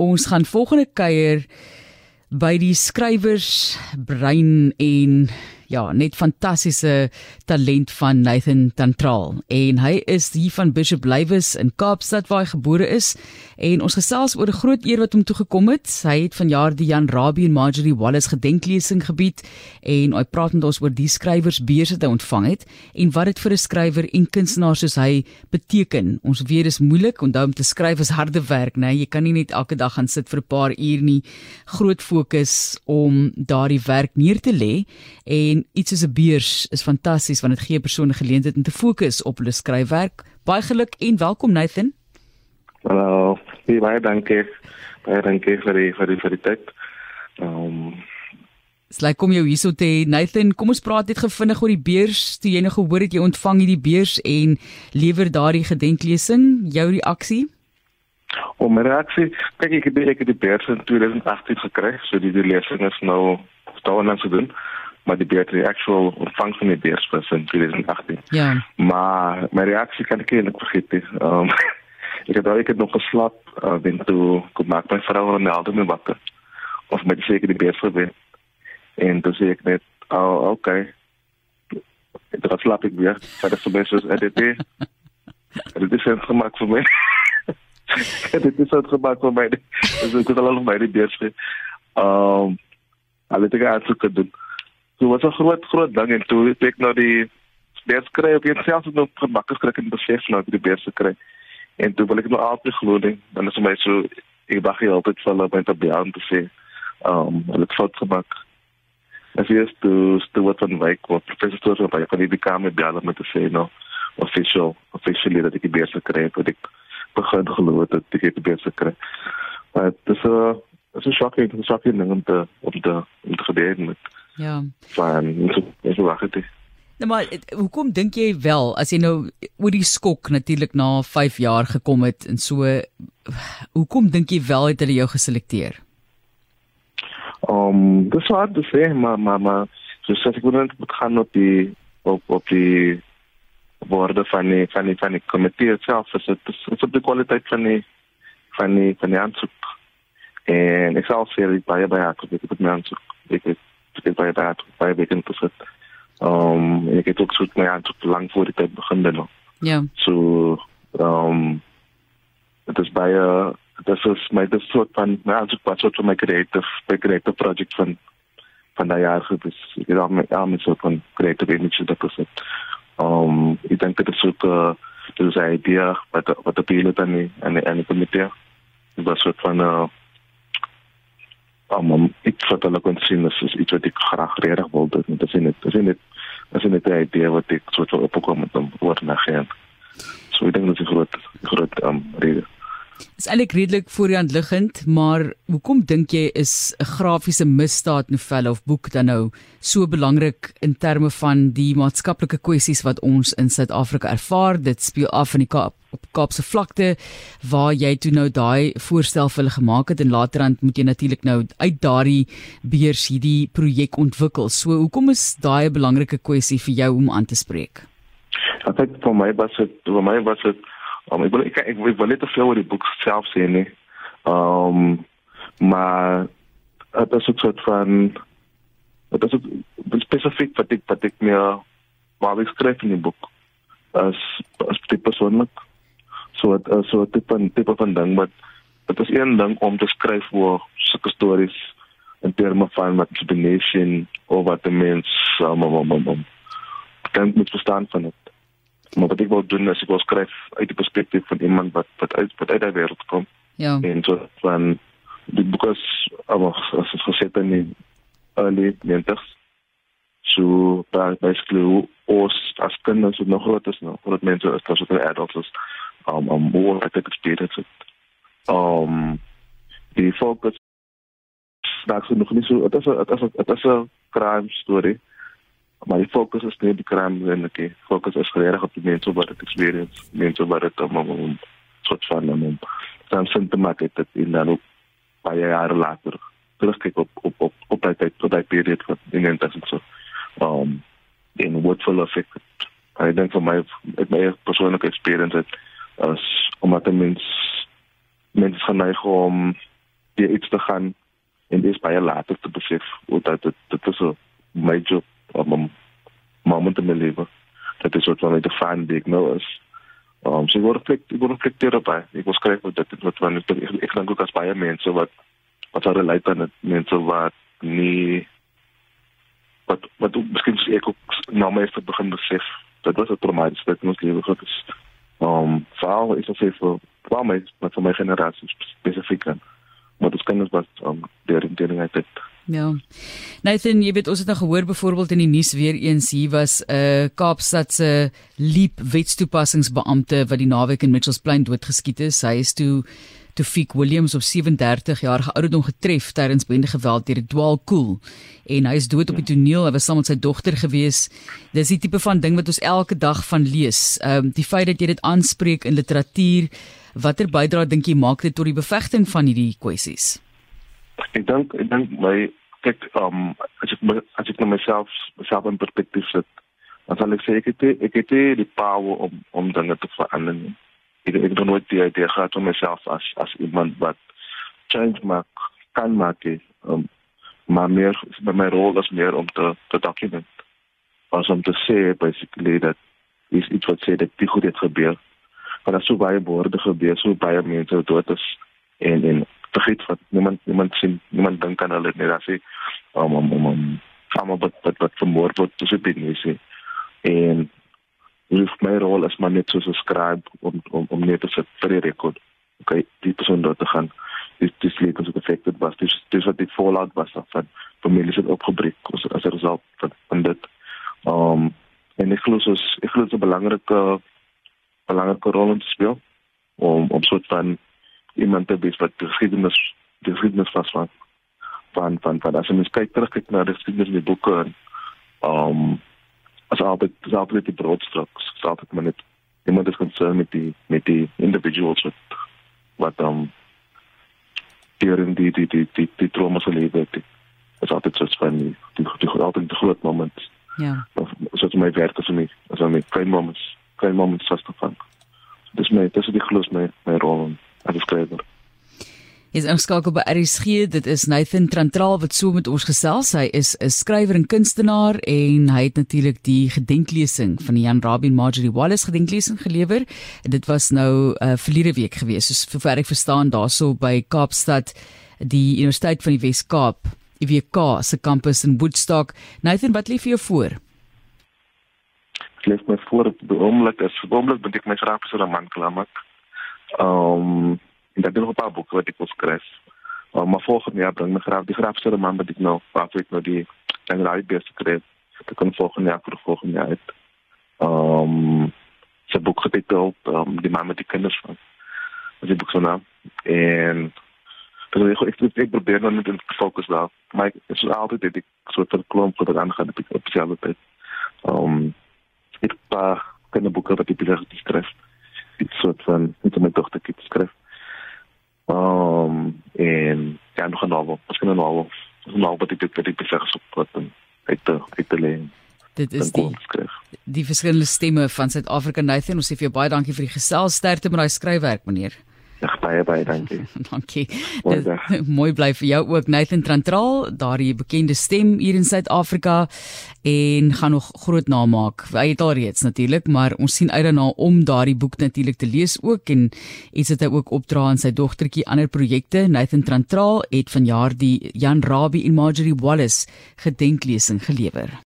ons gaan volgende kuier by die skrywers brein en ja, net fantastiese talent van Nathan Tantral en hy is hier van Bishop Lywes in Kaapstad waar hy gebore is en ons gesels oor 'n groot eer wat hom toe gekom het. Hy het vanjaar die Jan Rabie en Marjorie Wallace gedenklesing gebied en hy praat met ons oor die skrywersbeurs wat hy ontvang het en wat dit vir 'n skrywer en kunstenaar soos hy beteken. Ons weet dis moeilik, onthou om te skryf is harde werk, né? Jy kan nie net elke dag gaan sit vir 'n paar uur nie. Groot fokus om daardie werk neer te lê en iets soos 'n beurs is fantasties want dit gee 'n persoon 'n geleentheid om te fokus op hulle skryfwerk. Baie geluk en welkom Nathan. Hallo, baie dankie. Baie dankie vir die vir die vir die tyd. Ehm um, Slai kom jou hierso te Nathan, kom ons praat net gevindig oor die beurs. Toe jy nou gehoor het jy ontvang hierdie beurs en lewer daardie gedenklesing, jou reaksie? Om my reaksie, kyk ek het ek het die beurs in 2018 gekry, so die, die lesing is nou staan aan te doen maar die beter die actual ontvang van die beurs was in 2018. Ja. Maar my reaksie kan ek eintlik vergeet. Ehm um, ek het daai ek het nog geslaap uh, ben toe kom maak my vrou en my aldo my wakker. Of met seker die beurs gewen. En toe sê ek net, "Oh, okay." Ek het geslaap ek weer. Maar dit is so dit is. Dit is net gemaak vir my. dit is net gemaak vir my. Dis ek het al al my die beurs. Ehm um, Alle te gaan soek doen. So was 'n groot groot ding en toe ek nou die beurs kry op jouself het nog gebakke skrik en besef nou die beurs kry. En toe wil ek nou altyd glo ding, dan is my so ek wag hier altyd vir hulle by te baan te sê. Ehm um, hulle het fout gemaak. As jy is toe toe wat van wyk wat professor so by van die kamer by hulle met te sê nou official officially dat ek die beurs kry het, ek begin glo dat ek die beurs kry. Maar dit is 'n dit is 'n shocking, 'n shocking ding om te om te om te gebeur met. Ja. Van is wag dit. Nou maar hoekom dink jy wel as jy nou oor die skok natuurlik na 5 jaar gekom het en so hoekom dink jy wel het hulle jou geselekteer? Um, dis hard te sê, maar maar maar so sê ek moet gaan op die op op die woorde van die van die van die komitee self, so dit is op die kwaliteit van die van die van die aansoek. En ek sal sê dit baie baie ek het met my aansoek. Ek het het baie baie baie begin te sit. Um ek het ook soet my aan tot lang voor die tyd begin dan. Ja. So um dit is baie dit is my dit soort van my aansoek wat soort van my creative my creative project van van daai jaar het is ek het al my arme soort van creative image dat is het. Um ek dink dit is ook uh, dit is 'n idee wat wat die piloot en die en die, komitee was soort van uh, om iets wat hulle kon sien is, is iets wat ek graag regtig wil doen. Dit is net dit is net dit is net 'n idee wat ek so tot opkom met om oor na gaan. So ek dink dit is 'n groot groot um, rede. Is eintlik redelik voorhand liggend, maar hoekom dink jy is 'n grafiese misdaad novelle of boek dan nou so belangrik in terme van die maatskaplike kwessies wat ons in Suid-Afrika ervaar? Dit speel af in die Kaap op Kaapse vlakte waar jy toe nou daai voorstel vir hulle gemaak het en laterand moet jy natuurlik nou uit daardie beurs hierdie projek ontwikkel. So hoekom is daai 'n belangrike kwessie vir jou om aan te spreek? Ek dink vir my was dit vir my was dit Um, ek wil ek, ek, ek wil net veel oor die boek self sê nie. Ehm um, maar dit is 'n soort van dit is 'n spesifiek wat ek wat ek meer maar ek skryf in die boek as as die persoonlik so het, so dit van tipe van ding wat dit is een ding om te skryf oor sulke stories in terme van wat die nation of wat die mens um, um, um, um, kan met verstaan van dit maar wat ek wil doen is ek wil skryf uit die perspektief van iemand wat wat uit wat uit daai wêreld kom. Ja. En so van die boek is aber as dit gesit in die early 90s. So by basically ons as kinders wat nog groot is nou, groot mense is as ook adults is um um more like experience it. Um die fokus daar is nog nie so dit is dit is 'n dit is 'n crime story maar die fokus is nie die crime en die fokus is regtig op die mense wat dit experience mense wat dit om om soort van om dan sent te maak dit in dan ook baie jare later terugkyk op op op op daai tyd tot daai periode wat in en dat so um in what full effect I dink vir my het my persoonlike experience het as om dat mens mens geneig om hier iets te gaan en dis baie later te besef hoe dat dit dit is 'n major um, moment in my lewe. Dat is wat my define diagnose. Um, so ek word reflect, ek word reflecteer op hy. Ek wil skryf wat dit wat wanneer ek ek, dink ook as baie mense wat wat sou relate aan dit mense wat nie wat wat ook miskien ek ook nou maar het begin besef dat was 'n traumatiese dit moet lewe gehad is. Um, veral is dit vir vir my met my generasie spesifiek. Maar dit kan ons wat um, deur in deur uit dit. Ja. Nathan, jy weet ons het nou gehoor byvoorbeeld in die nuus weer eens hier was 'n uh, Kaapstad se leap wetstoepassingsbeampte wat die naweek in Mitchells Plain doodgeskiet is. Hy is toe Tofik Williams op 37 jaar ouderdom getref tydens bende geweld deur 'n dwaalkoel en hy is dood op die toneel. Hy was saam met sy dogter gewees. Dis die tipe van ding wat ons elke dag van lees. Ehm um, die feit dat jy dit aanspreek in literatuur, watter bydrae dink jy maak dit tot die bevegting van hierdie kwessies? Ek dink ek dink my kyk ehm um, as ek as ek net myself myself in perspektief sit, dan sal ek sê ek het ek het die power om om dinge te verander ek ek doen nooit die idee gehad om myself as as iemand wat change maak kan maak um, maar meer by my rol is meer om te te document. Was om te sê basically dat is iets wat sê dat dit goed het gebeur. Maar daar sou baie woorde gebeur so baie mense dood is en en vergeet wat niemand niemand sien niemand dink aan hulle net as jy om om om om om wat wat wat vermoor word tussen die mense en Dis my rol as maar net so skryf om om om net te sit vir die rekord. Okay, die persoon daar te gaan. Dis dis lees as affected was. Dis dis wat die fallout was van families het opgebreek as as 'n result van, van dit. Um en ek glo soos ek glo dit 'n belangrike belangrike rol in speel om om soort van iemand te wees wat die geschiedenis die geschiedenis vas van van van as jy kyk terug kyk na die geschiedenis in die boeke en um as altyd as altyd die broadstrook staat ek maar net iemand is concerned met die met die individuals wat wat dan um, deur die die die die die trauma se lewe het. Is altyd so van die die die altyd die groot moment ja. So dit my werk as my as my klein moments klein moments vas te vang. Dis my dis die glos my my rol as skrywer is ingeskakel by RSG. Dit is Nathan Trantral wat so met ons gesels. Hy is 'n skrywer en kunstenaar en hy het natuurlik die gedenklesing van die Jan Rabin Marjorie Wallace gedenklesing gelewer. Dit was nou uh, verlede week gewees. Soos vir ver ek verstaan daarso by Kaapstad die Universiteit van die Wes-Kaap, UWK se kampus in Woodstock. Nathan, wat lê vir jou voor? Ek lê my voor op die oomblik is oomblik moet ek my graag so 'n man klaar maak. Ehm um, dat doen nog 'n paar boeke wat ek wil skryf. Uh, maar volgende jaar bring my graaf die graafste roman wat ek nou wat ek nou die en skryf. Dit kan volgende jaar vir volgende jaar uit. Ehm um, se boek getiteld um, die man met die kinders van. Die boek se naam en Dus ik, ik, ik, ik probeer dan niet in te focussen daar. Maar ik, het is altijd dat ik een soort van klomp voor de aangaan op, op dezelfde tijd. Um, ik heb een paar kinderboeken wat ik bezig schrijf. Iets soort van, niet om mijn dochter te schrijven. Um en ja nog 'n novel. Kan 'n novel. 'n novel wat ek dit wat ek besig is op wat uit te uit te lê. Dit is die die verskillende stemme van Suid-Afrika Nathan. Ons sê vir jou baie dankie vir die gesels sterkte met daai skryfwerk meneer. Baie baie dankie. dankie. Mooi, mooi bly vir jou ook Nathan Trantraal, daardie bekende stem hier in Suid-Afrika en gaan nog groot naam maak. Hy het al reeds natuurlik, maar ons sien uit daarna om daardie boek natuurlik te lees ook en iets wat hy ook opdra aan sy dogtertjie ander projekte. Nathan Trantraal het vanjaar die Jan Rabie en Marjorie Wallace gedenklesing gelewer.